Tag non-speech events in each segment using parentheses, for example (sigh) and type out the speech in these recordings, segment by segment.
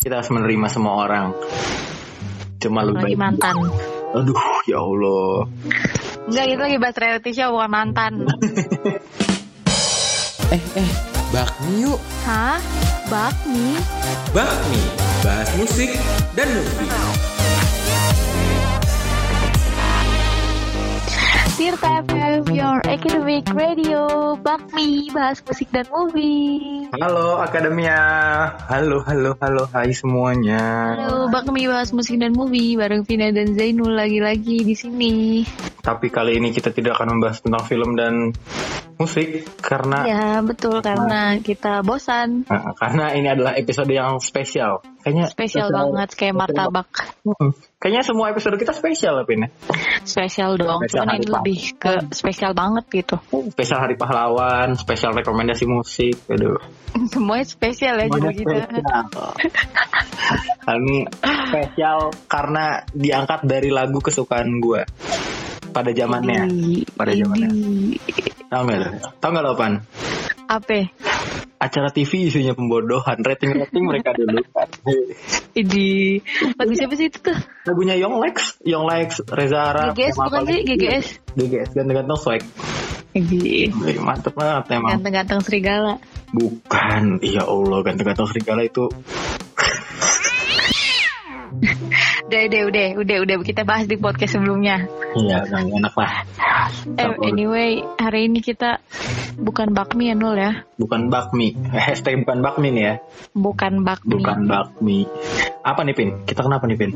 kita harus menerima semua orang. Cuma lu Lagi baik. mantan. Aduh, ya Allah. Enggak, itu lagi bahas reality show bukan mantan. (laughs) Eh, eh, bakmi yuk. Hah? Bakmi? Bakmi, bahas musik dan movie. Tirta FM, your academic radio. Bakmi, bahas musik dan movie. Halo Akademia. Halo, halo, halo. Hai semuanya. Halo, Bakmi bahas musik dan movie bareng Vina dan Zainul lagi-lagi di sini. Tapi kali ini kita tidak akan membahas tentang film dan musik karena Ya, betul karena kita bosan. Nah, karena ini adalah episode yang spesial. Kayaknya Spesial banget kayak martabak. Kayaknya semua episode kita spesial apa ini? Spesial dong. Spesial Cuman ini lebih ke spesial banget gitu. Spesial Hari Pahlawan, spesial rekomendasi musik. Aduh. Semuanya spesial ya jadi. Hal ini spesial karena diangkat dari lagu kesukaan gue pada zamannya. Pada zamannya. Nggak? lo? Tahu nggak lo Pan? Apa? Acara TV isinya pembodohan, rating-rating (laughs) mereka dulu kan. Ini lagu siapa sih itu tuh? Lagunya Young Lex, Young Lex, Reza Arab. GGS bukan sih? GGS. GGS, ganteng-ganteng swag. Wih, Mantep banget emang. ganteng-ganteng serigala. Bukan, ya Allah, ganteng-ganteng serigala itu. (laughs) Udah, udah, udah, udah, udah kita bahas di podcast sebelumnya. Iya, nggak enak lah. Eh, anyway, hari ini kita bukan bakmi ya Nul ya, Bukan bakmi. Eh, Hashtag bukan bakmi nih ya. bukan bakmi. Bukan bakmi. Apa nih Pin? Kita kenapa nih Pin?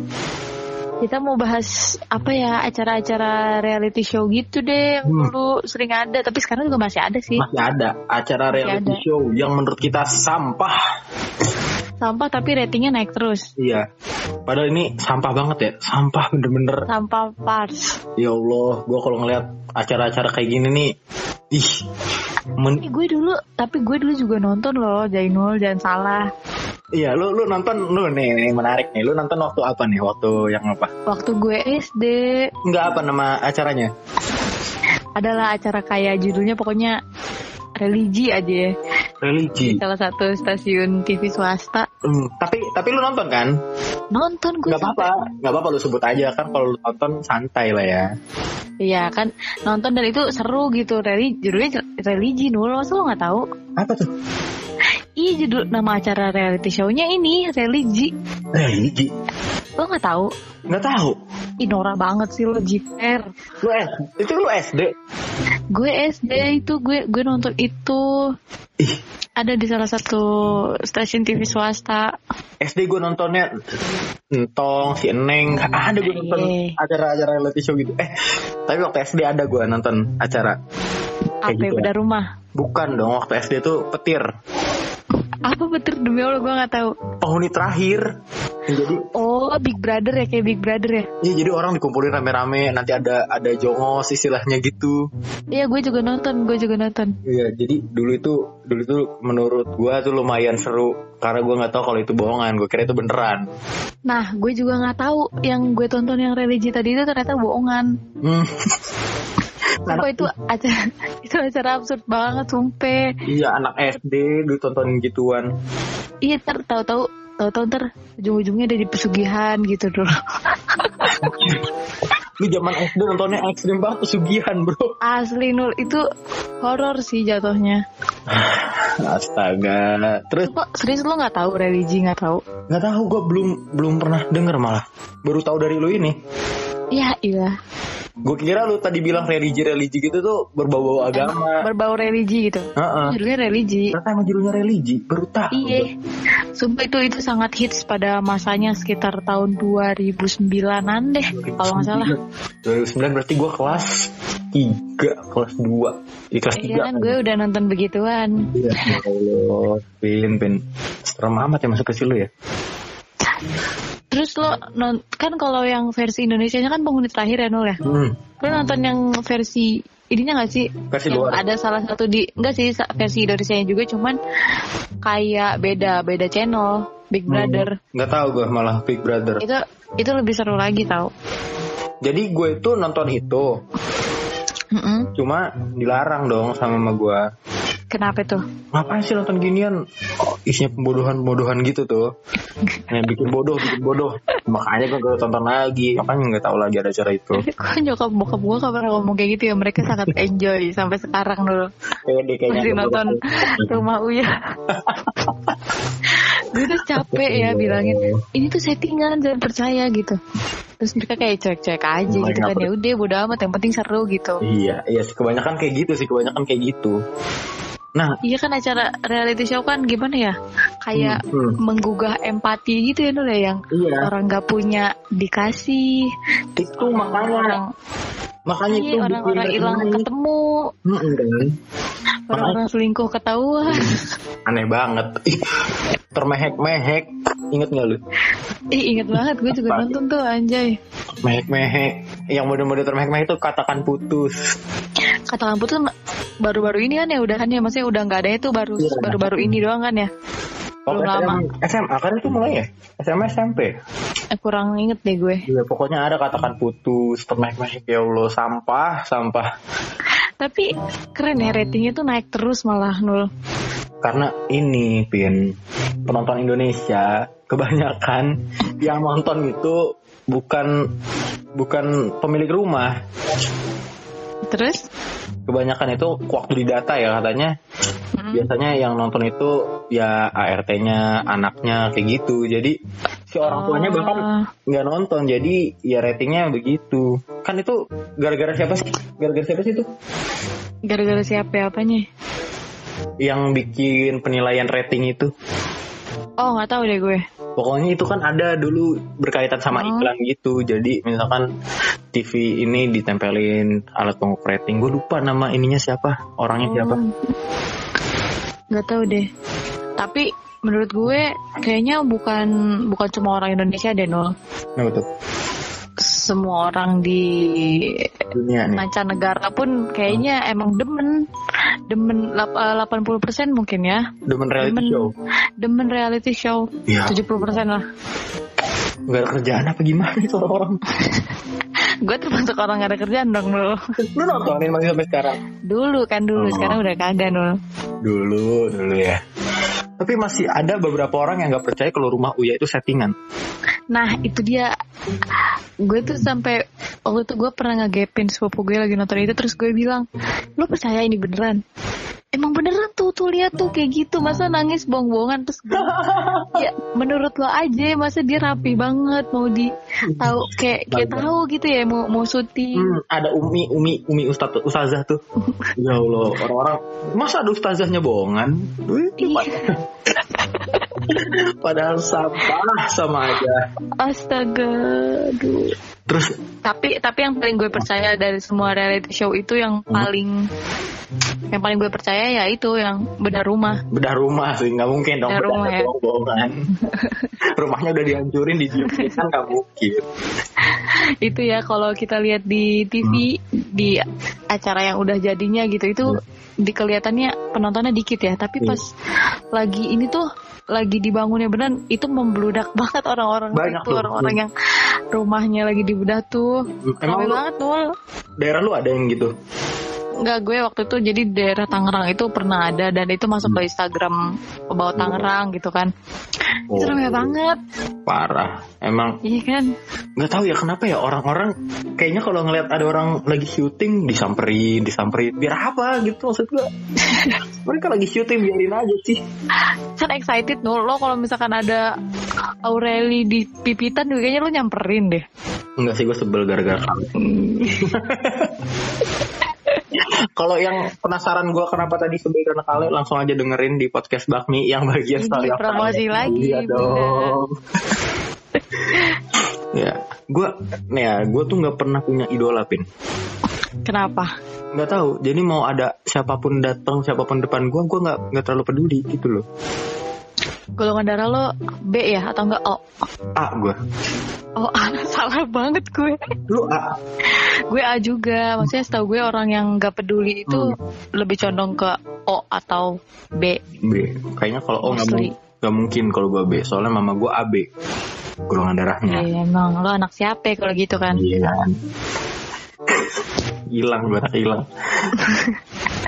Kita mau bahas apa ya acara-acara reality show gitu deh yang Hmm. dulu sering ada, tapi sekarang juga masih ada sih. Masih ada acara Masih reality ada. show yang menurut kita sampah. Sampah tapi ratingnya naik terus. Iya. Padahal ini sampah banget ya. Sampah bener-bener. Sampah pars. Ya Allah, gua kalau ngeliat acara-acara kayak gini nih, ih, men- Eh, gue dulu, tapi gue dulu juga nonton loh, Jainul, jangan salah. Iya, lu lu nonton lu nih, nih menarik nih. Lu nonton waktu apa nih? Waktu yang apa? Waktu gue SD, Enggak apa nama acaranya? adalah acara kayak judulnya pokoknya religi aja ya. Religi. Salah satu stasiun TV swasta. Hmm, tapi tapi lu nonton kan? Nonton gue Nggak apa-apa, nggak apa-apa lu sebut aja kan kalau lu nonton santai lah ya. Iya kan nonton dan itu seru gitu religi judulnya religi dulu masa lo nggak tahu Apa tuh? Iya judul nama acara reality show-nya ini religi Religi. Lo nggak tahu Nggak tahu. Ih norak banget sih lo Jiper Lu S, itu lu SD. gue SD itu gue gue nonton itu Ih, ada di salah satu stasiun TV swasta SD gue nontonnya Entong, si Eneng, ada gue nonton Iya. acara-acara reality show gitu. Eh, tapi waktu SD ada gue nonton acara. apa gitu ya? beda rumah Bukan dong, waktu SD tuh petir. apa betul demi allah gue nggak tahu Penghuni terakhir. Jadi, oh Big Brother ya kayak Big Brother ya ya jadi orang dikumpulin rame-rame, nanti ada ada jongos istilahnya gitu. iya gue juga nonton gue juga nonton Iya, jadi dulu itu dulu itu menurut gua tuh lumayan seru karena gua nggak tahu kalau itu bohongan, gua kira itu beneran. nah gue juga nggak tahu yang gue tonton yang religi tadi itu ternyata bohongan Hmm. (laughs) Sumpah itu acara (laughs) itu acara absurd banget sumpah. iya, anak SD dulu tontonin gituan. Iya ter tahu-tahu tahu-tahu ntar ujung-ujungnya ada di pesugihan gitu dulu. Lu zaman SD nontonnya ekstrim banget pesugihan, Bro. Asli Nul itu horor sih jatuhnya. Astaga. Terus Kok serius lo nggak tahu religi nggak tahu? nggak tahu gua belum belum pernah denger malah. Baru tahu dari lu ini. Ya iya Gue kira lu tadi bilang religi-religi gitu tuh berbau-bau agama. berbau religi gitu. Heeh. Judulnya religi. Ternyata emang judulnya religi, baru tahu. Iya. Sumpah itu itu sangat hits pada masanya sekitar tahun 2009-an deh kalau nggak salah. 2009 berarti gue kelas 3, kelas 2 Di kelas 3 Iya kan gue udah nonton begituan. Iya, ya Allah Pin, Pin Serem amat ya masa kecil lu ya Terus lo non kan kalau yang versi Indonesia kan penghuni terakhir ya Nul ya. hmm. Lo nonton yang versi ininya gak sih? Versi yang luar ada salah satu di enggak sih versi Indonesia juga cuman kayak beda beda channel Big Brother. Nggak tahu gue malah Big Brother Itu itu lebih seru lagi tau. Jadi gue itu nonton itu Mm-mm. Cuma dilarang dong sama mama gue Kenapa tuh? Ngapain sih nonton ginian? Oh, isinya pembodohan-pembodohan gitu tuh. Yang bikin bodoh, bikin bodoh. Makanya gue gak tonton lagi. Makanya nggak tahu lagi ada acara itu. (laughs) Kok nyokap bokap gue gak pernah ngomong kayak gitu ya Mereka sangat (laughs) enjoy sampai sekarang dulu Pede kayaknya. Masih nonton Rumah Uya (laughs) Gue tuh capek ya bilangin Ini tuh settingan jangan percaya gitu Terus mereka kayak cuek-cuek aja Oh, gitu kan ya udah bodo amat yang penting seru gitu Iya, iya sih kebanyakan kayak gitu sih, kebanyakan kayak gitu. Nah, Iya kan acara reality show kan gimana ya Kayak Hmm, hmm. menggugah empati gitu ya dulu ya Yang iya, orang gak punya dikasih itu makanya, Orang, makanya itu iya, orang-orang bikin hilang menarik. ketemu Mm-mm, kan? Orang-orang selingkuh ketahuan (laughs) Aneh banget. (laughs) Termehek-mehek. Ingat nggak lu? Ih inget banget gue juga nonton tuh anjay Mehek-mehek. Yang mode-mode termehek-mehek itu katakan putus. Katakan putus baru-baru ini kan ya udah kan ya Maksudnya udah nggak ada itu baru Iya. baru-baru ini doang kan ya Oh, Belum lama. SM, SMA kan itu mulai ya? SMA SMP. eh, Kurang inget deh gue Iya, pokoknya ada katakan putus, termehek-mehek ya Allah, sampah, sampah. Tapi keren ya ratingnya tuh naik terus malah Nul Karena ini, Pin, penonton Indonesia kebanyakan (laughs) yang nonton itu bukan bukan pemilik rumah. Terus Kebanyakan itu waktu di data ya katanya. Mm. Biasanya yang nonton itu ya ART-nya, anaknya kayak gitu. Jadi si orang tuanya bahkan Oh, nggak nonton. Jadi ya ratingnya begitu. Kan itu gara-gara siapa sih? Gara-gara siapa sih itu? Gara-gara siapa ya apanya Yang bikin penilaian rating itu. Oh nggak tahu deh gue Pokoknya itu kan ada dulu berkaitan sama Oh. iklan gitu. Jadi misalkan TV ini ditempelin alat pengukur rating. Gue lupa nama ininya siapa, orangnya siapa. Oh. Nggak tahu deh Tapi menurut gue kayaknya bukan bukan cuma orang Indonesia deh Nul Nah betul. Semua orang di Dunia nih. mancanegara pun kayaknya emang demen demen lap- eh, 80% mungkin ya Demen reality demen show. demen reality show Iya. 70% lah Gak ada kerjaan apa gimana itu orang-orang. (laughs) gue termasuk orang gak ada kerjaan dong dulu Lu nontonin masih sampai sekarang? dulu kan dulu Oh. sekarang udah kagak nul Dulu, dulu ya. Tapi masih ada beberapa orang yang gak percaya kalau rumah Uya itu settingan. nah itu dia. Gue tuh sampai waktu itu gue pernah ngegepin sepupu gue lagi nonton itu terus gue bilang lo percaya ini beneran? Emang beneran tuh tuh lihat tuh kayak gitu masa nangis bohong-bohongan terus gue, (laughs) ya menurut lo aja masa dia rapi banget mau di tahu kayak kayak tahu gitu ya mau mau syuting Hmm, ada Umi, Umi, Umi Ustaz, Ustazah tuh. (laughs) ya Allah, orang-orang masa ada Ustazahnya bohongan? Iya. (laughs) Padahal sampah sama aja. astaga aduh Terus tapi tapi yang paling gue percaya dari semua reality show itu yang paling yang paling gue percaya ya itu yang benar rumah bedah rumah sih, nggak mungkin dong Bedah bedah rumah ya. bohong-bohongan. (laughs) Rumahnya udah dihancurin, dijualin kan nggak mungkin. itu ya kalau kita lihat di TV di acara yang udah jadinya gitu itu di kelihatannya penontonnya dikit ya tapi Iya. pas lagi ini tuh lagi dibangunnya beneran itu membludak banget orang-orang Banyak itu orang-orang yang rumahnya lagi dibedah tuh. Emang lu- banget tuh Daerah lu ada yang gitu? Enggak gue waktu itu jadi daerah Tangerang itu pernah ada dan itu masuk ke Instagram pembawa Tangerang gitu kan. Itu rame banget. Parah. Emang Iya kan? nggak tahu ya kenapa ya orang-orang kayaknya kalau ngelihat ada orang lagi syuting disamperin, disamperin biar apa gitu maksud gua. (laughs) Mereka lagi syuting biarin aja sih. Kan excited no lo kalau misalkan ada Aureli di pipitan juga kayaknya lo nyamperin deh. Enggak sih gue sebel gara-gara. (laughs) (laughs) Kalau yang penasaran gue kenapa tadi sebel karena kalian langsung aja dengerin di podcast Bakmi yang bagian story of promosi kalian. lagi, Iya dong. (laughs) ya, gue, nih ya, gue tuh nggak pernah punya idola pin. Kenapa? Nggak tahu. Jadi mau ada siapa pun datang, siapa pun depan gue, gue nggak nggak terlalu peduli gitu loh. Golongan darah lo B ya atau enggak O? A gue. Oh, (laughs) salah banget gue. Lu A. Gue A juga. Maksudnya setahu gue orang yang nggak peduli itu lebih condong ke O atau B. B. Kayaknya kalau O nggak Mostly. mung- nggak mungkin kalau gue B. Soalnya mama gue AB. Golongan darahnya. Ya, emang lo anak siapa ya kalau gitu kan? Iya kan. (laughs) hilang gue hilang.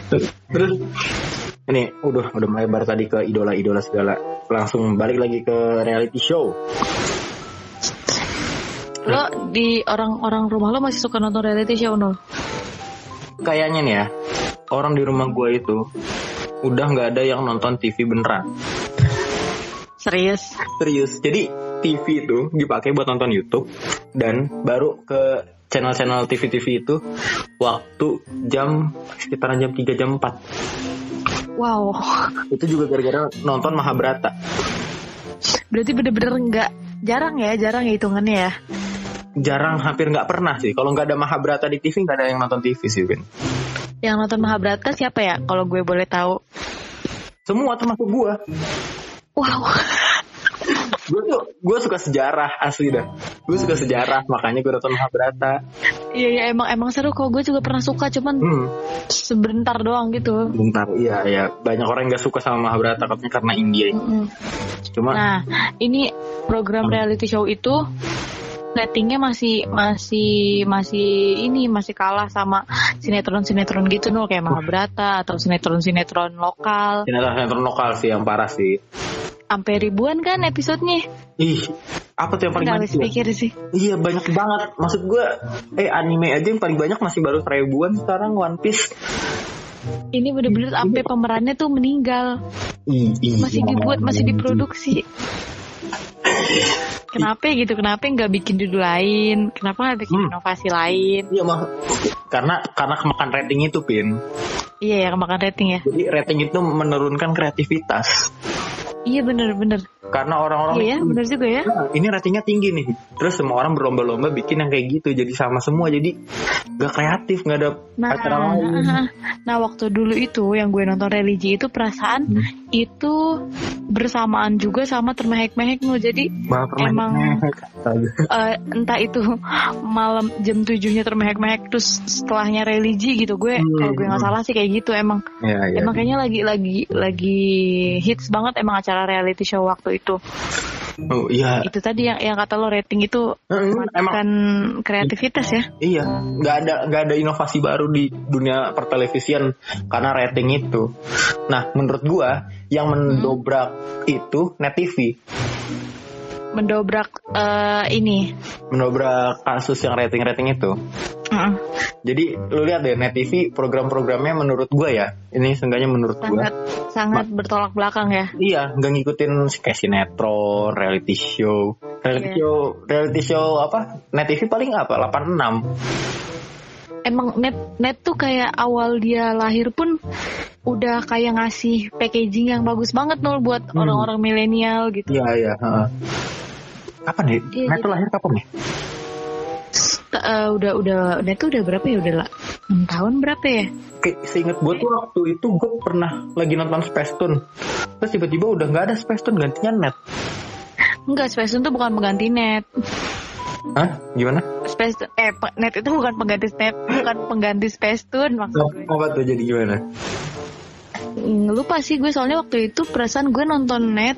(laughs) Terus ini udah udah melebar tadi ke idola-idola segala. Langsung balik lagi ke reality show. Lo di orang-orang rumah lo masih suka nonton reality show nol? Kayaknya nih ya, orang di rumah gue itu udah nggak ada yang nonton TV beneran. Serius? Serius. Jadi TV itu dipakai buat nonton YouTube dan baru ke channel-channel TV-TV itu waktu jam sekitaran jam 3 jam 4. Wow. Itu juga gara-gara nonton Mahabharata. Berarti bener-bener nggak jarang ya, jarang ya hitungannya ya. Jarang hampir nggak pernah sih. Kalau nggak ada Mahabharata di TV nggak ada yang nonton TV sih, Win. Yang nonton Mahabharata siapa ya? Kalau gue boleh tahu. Semua termasuk gue. Wow. Gue tuh gue suka sejarah asli dah. Gue suka sejarah makanya gue nonton Mahabharata. Iya iya emang emang seru kok. Gue juga pernah suka cuman hmm, sebentar doang gitu. bentar iya iya. Banyak orang yang gak suka sama Mahabharata katanya karena India. Mm-mm. cuma Nah ini program reality show itu ratingnya masih masih masih ini masih kalah sama sinetron sinetron gitu nul kayak Mahabharata atau sinetron sinetron lokal. Sinetron lokal sih yang parah sih sampai ribuan kan episodenya? Ih apa tuh yang paling nggak banyak ya? pikir sih. Iya banyak banget. Maksud gue eh anime aja yang paling banyak masih baru seribuan sekarang One Piece. Ini bener-bener sampai pemerannya tuh meninggal. Ih, iya. masih dibuat masih diproduksi. (laughs) Kenapa gitu? Kenapa nggak bikin judul lain? Kenapa nggak bikin Hmm. inovasi lain? Iya mah. Karena karena kemakan rating itu pin. iya ya kemakan rating ya. Jadi rating itu menurunkan kreativitas. Iya bener-bener Karena orang-orang iya ya bener juga ya "Nah, ini ratingnya tinggi nih. Terus semua orang berlomba-lomba bikin yang kayak gitu jadi sama semua jadi gak kreatif nggak ada Nah, acara lain. (laughs) nah waktu dulu itu yang gue nonton religi itu perasaan Hmm. Itu bersamaan juga sama termehek-mehek nu jadi Emang- (laughs) eh, entah itu malam jam tujuhnya termehek-mehek terus setelahnya religi gitu. Gue Hmm. kalau gue nggak salah sih kayak gitu emang. Iya, iya. emang kayaknya lagi lagi lagi hits banget emang acara reality show waktu itu Oh iya. itu tadi yang yang kata lo rating itu Hmm, Emang kan kreativitas ya Iya, nggak ada nggak ada inovasi baru di dunia pertelevisian karena rating itu. Nah, menurut gua yang mendobrak itu net TV, mendobrak eh, ini mendobrak kasus yang rating-rating itu. Mm, Jadi lu lihat deh net TV program-programnya menurut gua ya, ini seenggaknya menurut gua. sangat sangat bertolak belakang ya Iya, nggak ngikutin kayak sinetron, reality show. Reality Iya. show, reality show apa? Net TV paling apa? 86. emang net net tuh kayak awal dia lahir pun udah kayak ngasih packaging yang bagus banget nol buat Hmm. orang-orang milenial gitu Iya, iya. Kapan nih? Iya, net tuh jadi- lahir kapan nih? Eh, udah udah net tuh udah berapa ya udah lah 6 tahun berapa ya Kayak seinget gue tuh waktu itu gue pernah lagi nonton Space Tune Terus tiba-tiba udah nggak ada Space Tune gantinya net enggak Space Tune tuh bukan pengganti net Hah? Gimana? Space eh net itu bukan pengganti net bukan pengganti Space Tune maksud gue Apa tuh jadi gimana? Mm, lupa sih gue soalnya waktu itu perasaan gue nonton net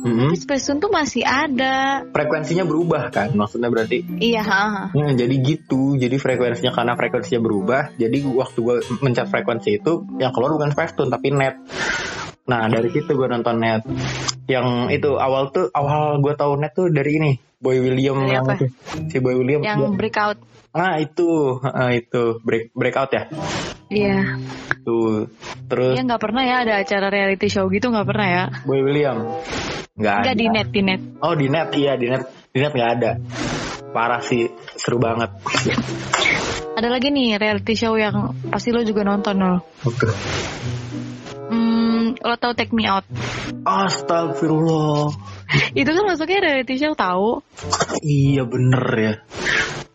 Tapi Space Tune tuh masih ada Frekuensinya berubah kan? Maksudnya berarti iya ha, ha. Ya, jadi gitu, jadi frekuensinya karena frekuensinya berubah, jadi waktu gue mencet frekuensi itu yang keluar bukan Space Tune tapi net. Nah dari situ gue nonton net. Yang itu awal tuh awal gue tahu net tuh dari ini Boy William yang si Boy William. yang breakout Ah itu, ah, itu break breakout ya. iya Tuh terus Iya nggak pernah ya ada acara reality show gitu nggak pernah ya Boy William. Nggak Nggak di net di net Oh di net iya di net di net nggak ada. Parah sih seru banget. Ada lagi nih reality show yang pasti lo juga nonton lo. Oke. Hmm, lo tau Take Me Out? Astagfirullah. (laughs) Itu kan masuknya reality show tahu. Iya bener ya.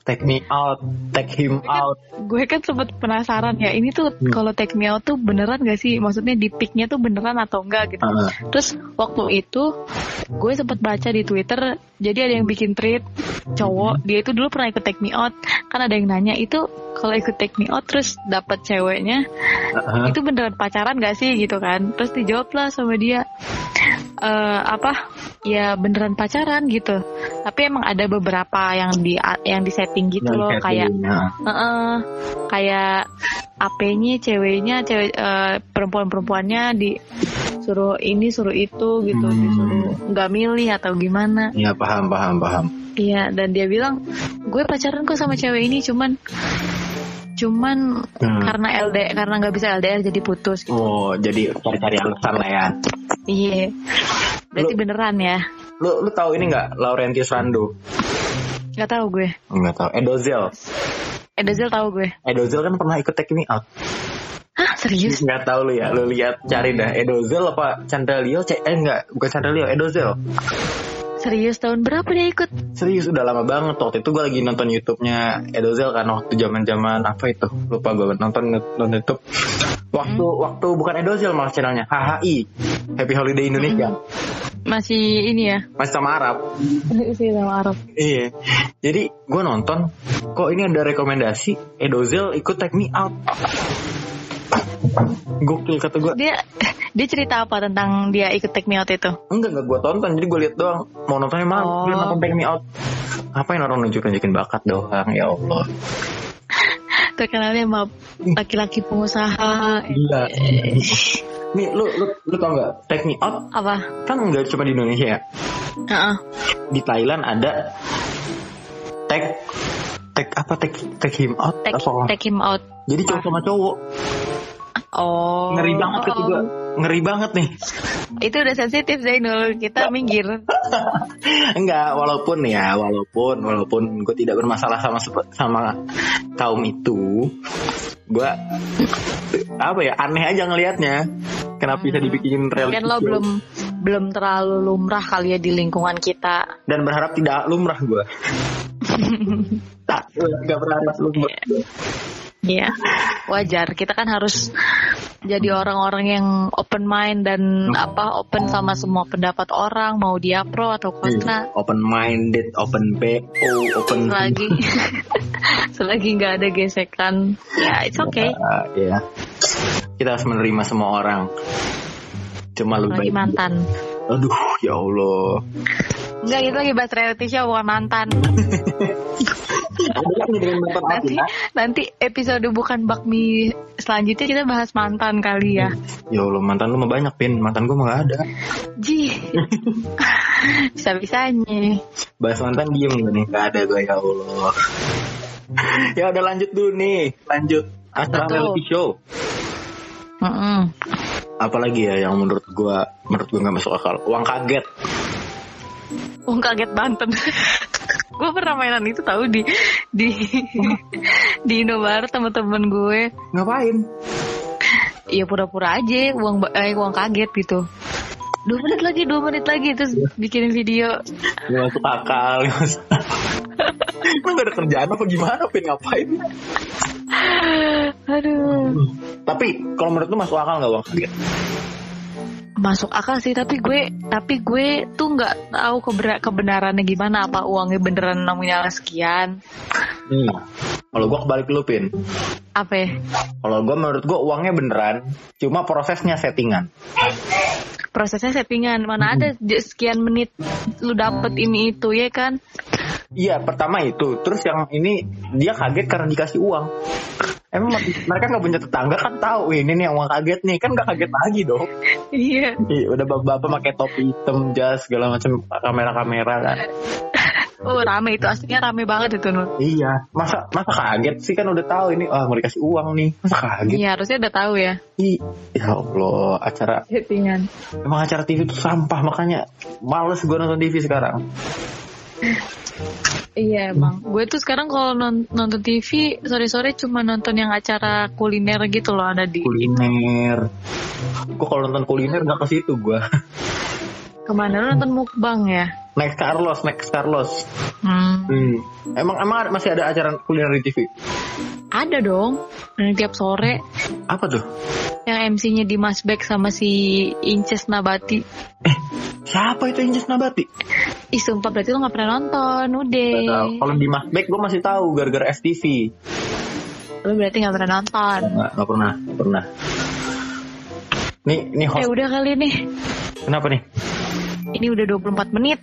Take me out, take him out. Gue kan sempet penasaran ya ini tuh Hmm. kalau Take Me Out tuh beneran gak sih? Maksudnya di picknya tuh beneran atau enggak gitu. Ah, Terus waktu itu gue sempet baca di Twitter, jadi ada yang bikin tweet cowok dia itu dulu pernah ikut Take Me Out. Kan ada yang nanya itu kalau ikut Take Me Out terus dapat ceweknya ah, itu beneran pacaran gak sih gitu kan terus dijawab lah sama dia eh apa ya beneran pacaran gitu tapi emang ada beberapa yang di yang di setting gitu yang loh setting, kayak ah. eh, eh, kayak AP-nya ceweknya cewek eh, perempuan-perempuannya disuruh ini suruh itu gitu Hmm. disuruh nggak milih atau gimana Iya paham paham paham. iya dan dia bilang gue pacaran kok sama cewek ini cuman cuman Hmm. karena LD karena nggak bisa LDR jadi putus Oh jadi cari-cari alasan lah ya. iya berarti Lu- beneran ya Lu lu tahu ini nggak Laurentius Rando? nggak tahu gue Nggak tahu. Edozel. Edozel tahu gue Edozel kan pernah ikut Take Me Out. hah serius Nggak tahu lu ya. Lu lihat cari dah. Edozel apa Chandra Leo? C- eh enggak, bukan Chandra Leo. Edozel. Serius tahun berapa dia ikut? Serius udah lama banget. Waktu itu gue lagi nonton YouTube-nya Edozel kan waktu zaman-zaman apa itu? Lupa gue nonton nonton YouTube. Waktu waktu bukan Edozel malah channelnya HHI Happy Holiday Indonesia. Masih ini ya? Masih sama Arab. Masih sama Arab. Iya. Jadi gue nonton kok ini ada rekomendasi Edozel ikut Take Me Out? Gokil kata gue dia dia cerita apa tentang dia ikut take me out itu enggak enggak gue tonton jadi gue lihat doang mau nontonnya mana Oh. Dia nonton Take Me Out ngapain orang nunjuk nunjukin bakat doang ya Allah (laughs) terkenalnya sama laki-laki pengusaha Gila. Nih, lu lu lu tau nggak? Take me out apa kan nggak cuma di Indonesia ya. Heeh. Di Thailand ada take take apa take take him out take apa? take him out Jadi cowok sama cowok oh ngeri banget gua. Ngeri banget nih. itu udah sensitif Zainul kita minggir (laughs) Enggak, walaupun ya, walaupun walaupun gue tidak bermasalah sama sama kaum itu, gue apa ya aneh aja ngelihatnya. Kenapa bisa dibikin reality kan lo belum belum terlalu lumrah kali ya di lingkungan kita dan berharap tidak lumrah gue. (laughs) tak, nggak berharap lumrah. gua. Iya, wajar. Kita kan harus jadi orang-orang yang open mind dan apa open sama semua pendapat orang, mau dia pro atau kontra. Open minded, open PO, open Selagi (laughs) selagi nggak ada gesekan, ya it's okay. Ya. Kita harus menerima semua orang. Cuma lu Lagi baik. mantan. Aduh, ya Allah. Enggak, itu lagi bahas reality show bukan mantan. (laughs) Nanti nanti episode bukan bakmi selanjutnya kita bahas mantan kali ya. Ya Allah, mantan lu mah banyak, Pin. Mantan gua mah gak ada. Ji. (laughs) Bisa-bisanya. Bahas mantan diem gak nih? Gak ada gue, ya Allah. ya udah lanjut dulu nih. Lanjut. Tuh? reality show. Mm-mm. Apalagi ya yang menurut gua menurut gua gak masuk akal. Uang kaget. Oh kaget Banten. (laughs) gue pernah mainan itu tahu di di di Indomaret teman-teman gue. Ngapain? Ya pura-pura aja uang eh, uang kaget gitu. Dua menit lagi, dua menit lagi terus bikinin video. Gak masuk akal. Lu gak ada kerjaan apa gimana, Pin? Ngapain? Aduh, Tapi kalau menurut lu masuk akal gak uang kaget? Masuk akal sih tapi gue tapi gue tuh nggak tahu keber- kebenarannya gimana apa uangnya beneran namanya sekian Hmm. Kalau gua kebalik lu, Pin. apa ya? Kalau gua menurut gua uangnya beneran, cuma prosesnya settingan. prosesnya settingan mana ada j- sekian menit lu dapet ini itu ya kan Iya, pertama itu. Terus yang ini dia kaget karena dikasih uang. Emang mereka nggak punya tetangga kan tahu "Wih, ini nih yang uang kaget nih kan nggak kaget lagi dong. iya udah bapak-bapak pakai topi hitam, jas segala macam kamera-kamera kan. oh rame itu aslinya rame banget itu Nur Iya, masa masa kaget sih kan udah tahu ini ah mau dikasih uang nih. Masa kaget? iya harusnya udah tahu ya Ih, ya Allah, acara settingan emang acara TV itu sampah makanya males gue nonton TV sekarang. Iya emang. Gue tuh sekarang kalau non- nonton TV sore-sore cuma nonton yang acara kuliner gitu loh ada di Kuliner. Gue kalau nonton kuliner nggak ke situ gue. ke mana lu nonton mukbang ya. Next Carlos, next Carlos. Hmm. Hmm. Emang emang masih ada acara kuliner di TV? Ada dong. Dan tiap sore Apa tuh? yang MC-nya Dimas Beck sama si Inces Nabati. Siapa itu Injes Nabati? Ih sumpah berarti lu gak pernah nonton. Udah. Kalau di Mas Beck gue masih tahu gara-gara FTV. Lu berarti gak pernah nonton. Nggak, nggak pernah, nggak pernah. Nih, nih Eh host. udah kali nih. Kenapa nih? Ini udah 24 menit.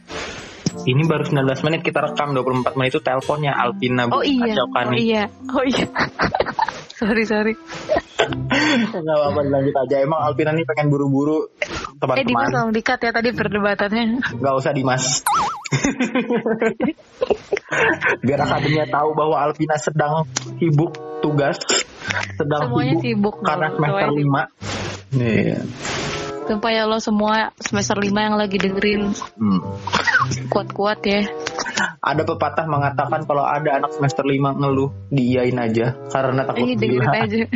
Ini baru 19 menit kita rekam 24 menit itu teleponnya Alpina Oh iya. Kacaukan Oh nih. iya. Oh iya. (laughs) sorry sorry. Nggak apa-apa lanjut aja. Emang Alpina nih pengen buru-buru Eh Dimas teman-teman. tolong dikat ya tadi perdebatannya. Nggak usah Dimas. (laughs) Biar akademinya tahu bahwa Alpina sedang sibuk tugas, sedang Semuanya sibuk, sibuk, karena semester Semuanya 5. Iya. Sumpah ya lo semua semester 5 yang lagi dengerin Hmm. kuat-kuat ya. Ada pepatah mengatakan kalau ada anak semester 5 ngeluh, diiyain aja karena takut Ini dengerin gila. aja. (laughs)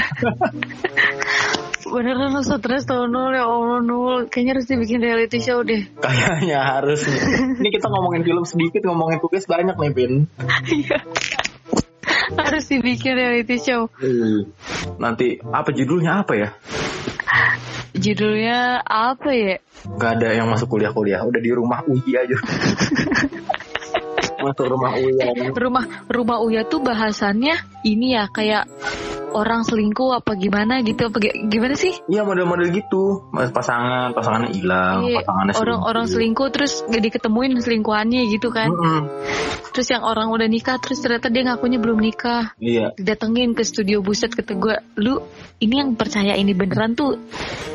Beneran lo stres tau Nul ya Allah Nul Kayaknya harus dibikin reality show deh Kayaknya harus nih. (laughs) Ini kita ngomongin film sedikit, ngomongin tugas banyak nih, Pin. Iya Harus dibikin reality show Nanti apa judulnya apa ya? Judulnya apa ya? Gak ada yang masuk kuliah-kuliah, udah di rumah uji aja. (laughs) masuk rumah uya. Rumah rumah Uya tuh bahasannya ini ya kayak orang selingkuh apa gimana gitu apa gi- gimana sih? Iya model-model gitu, pasangan, pasangannya hilang, Iya, pasangannya orang orang selingkuh terus gak diketemuin selingkuhannya gitu kan. Mm-mm. Terus yang orang udah nikah terus ternyata dia ngakunya belum nikah. Iya, Didatengin ke studio buset kata gue, lu ini yang percaya ini beneran tuh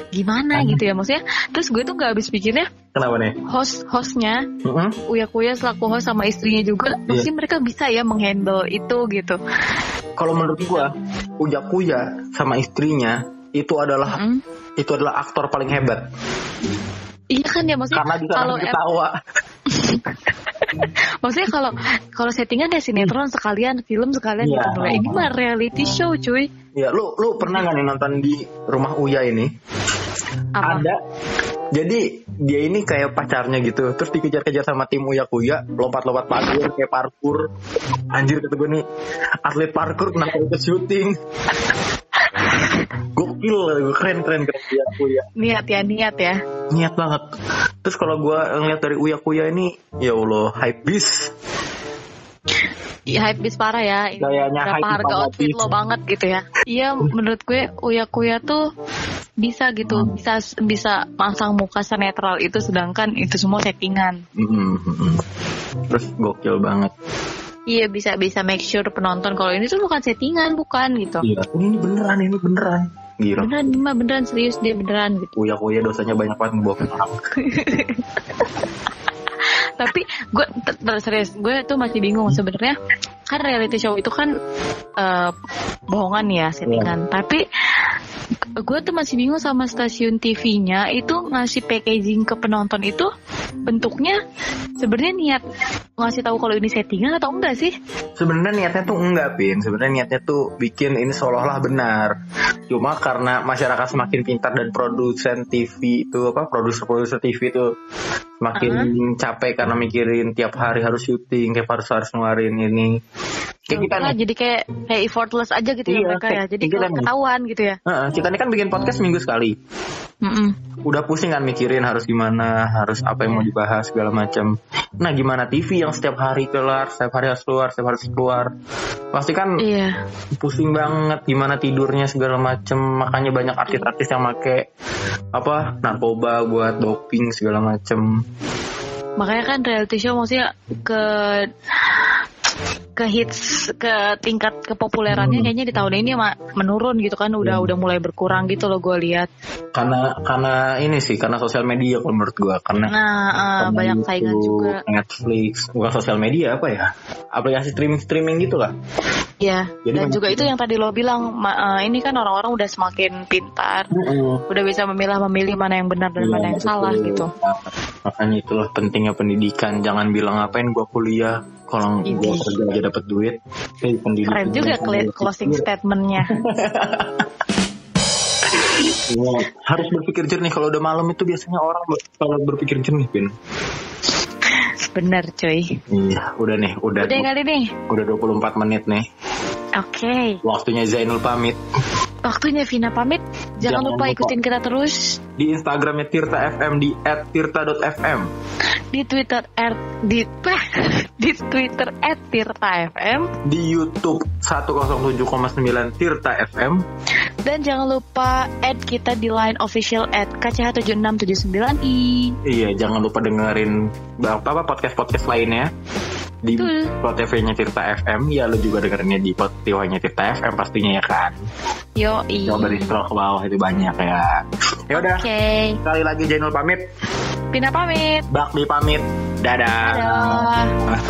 gimana gitu ya maksudnya. Terus gue tuh gak habis pikirnya kenapa nih? host hostnya Mm-mm. Uya Kuya selaku host sama istrinya juga, Iya. pasti mereka bisa ya menghandle itu gitu. Kalau menurut gua, Uya Kuya sama istrinya itu adalah Mm. itu adalah aktor paling hebat Iya kan ya maksudnya karena bisa kalau ketawa. (laughs) maksudnya kalau kalau settingan ya sinetron sekalian film sekalian Iya. gitu Nah, ini mah reality show cuy Ya, lu lu pernah nggak nih nonton di rumah Uya ini? apa Ada. Jadi dia ini kayak pacarnya gitu, terus dikejar-kejar sama tim Uya Kuya, lompat-lompat parkur kayak parkur. Anjir kata gue nih, atlet parkur kenapa ikut syuting? (laughs) Gokil, gue keren keren keren Uya Kuya. niat ya niat ya Niat banget. Terus kalau gue ngeliat dari Uya Kuya ini, ya Allah, hype bis. Iya hype bis parah ya Ini Kayaknya berapa harga outfit bis. lo banget gitu ya iya menurut gue Uya Kuya tuh bisa gitu Hmm. bisa bisa masang muka senetral itu sedangkan itu semua settingan Mm, mm, mm. Terus gokil banget. iya bisa bisa make sure penonton kalau ini tuh bukan settingan bukan gitu Gila. Ini beneran, ini beneran. Gila. beneran ini mah beneran serius dia beneran gitu Uya Kuya dosanya banyak banget ngebohongin (laughs) orang. Tapi gue t- t- serius gue tuh masih bingung sebenarnya kan reality show itu kan eh, bohongan ya settingan tapi gue tuh masih bingung sama stasiun TV-nya itu ngasih packaging ke penonton itu bentuknya sebenarnya niat ngasih tahu kalau ini settingan atau enggak sih Sebenarnya niatnya tuh enggak, Pin. Sebenarnya niatnya tuh bikin ini seolah-olah benar. Cuma karena masyarakat semakin pintar dan produsen TV itu apa produser-produser TV itu semakin capek karena mikirin tiap hari harus syuting, tiap harus harus ngeluarin ini. Kayak kita Lah, nih. jadi kayak kayak effortless aja gitu ya Iya, mereka ya kayak- jadi kayak kita nih. ketahuan gitu ya Heeh, kita ini kan bikin podcast minggu sekali. Mm-mm. Udah pusing kan mikirin harus gimana, harus apa yang mau dibahas segala macam. Nah, gimana TV yang setiap hari keluar, setiap hari harus keluar, setiap hari harus keluar. Pasti kan iya pusing banget gimana tidurnya segala macem makanya banyak artis-artis yang make apa narkoba buat doping segala macem makanya kan reality show maksudnya ke ke hits ke tingkat kepopulerannya Hmm. kayaknya di tahun ini menurun gitu kan udah Hmm. udah mulai berkurang gitu loh gue lihat. Karena karena ini sih karena sosial media kalau menurut gua karena nah karena banyak YouTube, saingan juga. Netflix bukan sosial media apa ya? Aplikasi streaming streaming gitu lah. Ya Jadi dan juga itu yang tadi lo bilang ma- eh, ini kan orang-orang udah semakin pintar udah bisa memilah memilih mana yang benar dan Iya, mana yang salah betul. gitu. Makanya itulah pentingnya pendidikan. Jangan bilang ngapain gua kuliah kalau gua kerja aja dapat duit pendidikan keren juga cl- closing statementnya. (laughs) Iya, harus berpikir jernih. Kalau udah malam itu biasanya orang kalau berpikir jernih pin bener cuy. Iya udah nih udah udah kali nih? Udah 24 menit nih. Oke. Waktunya Zainul pamit. Waktunya Vina pamit. Jangan, Jangan lupa lupa. ikutin kita terus. Di Instagramnya Tirta FM di @tirta.fm di Twitter at di (laughs) di Twitter at Tirta FM Di YouTube 107,9 Tirta FM. dan jangan lupa add kita di line official at KCH7679i. Iya, jangan lupa dengerin apa podcast-podcast lainnya di. Spotify-nya Tirta FM. Ya, lu juga dengerinnya di Spotify-nya Tirta FM pastinya ya kan. Yo Coba dari scroll ke bawah itu banyak ya. Ya udah, Oke, sekali lagi Jainul pamit, Pina pamit. Bakdi pamit. Dadah. Dadah. Ah.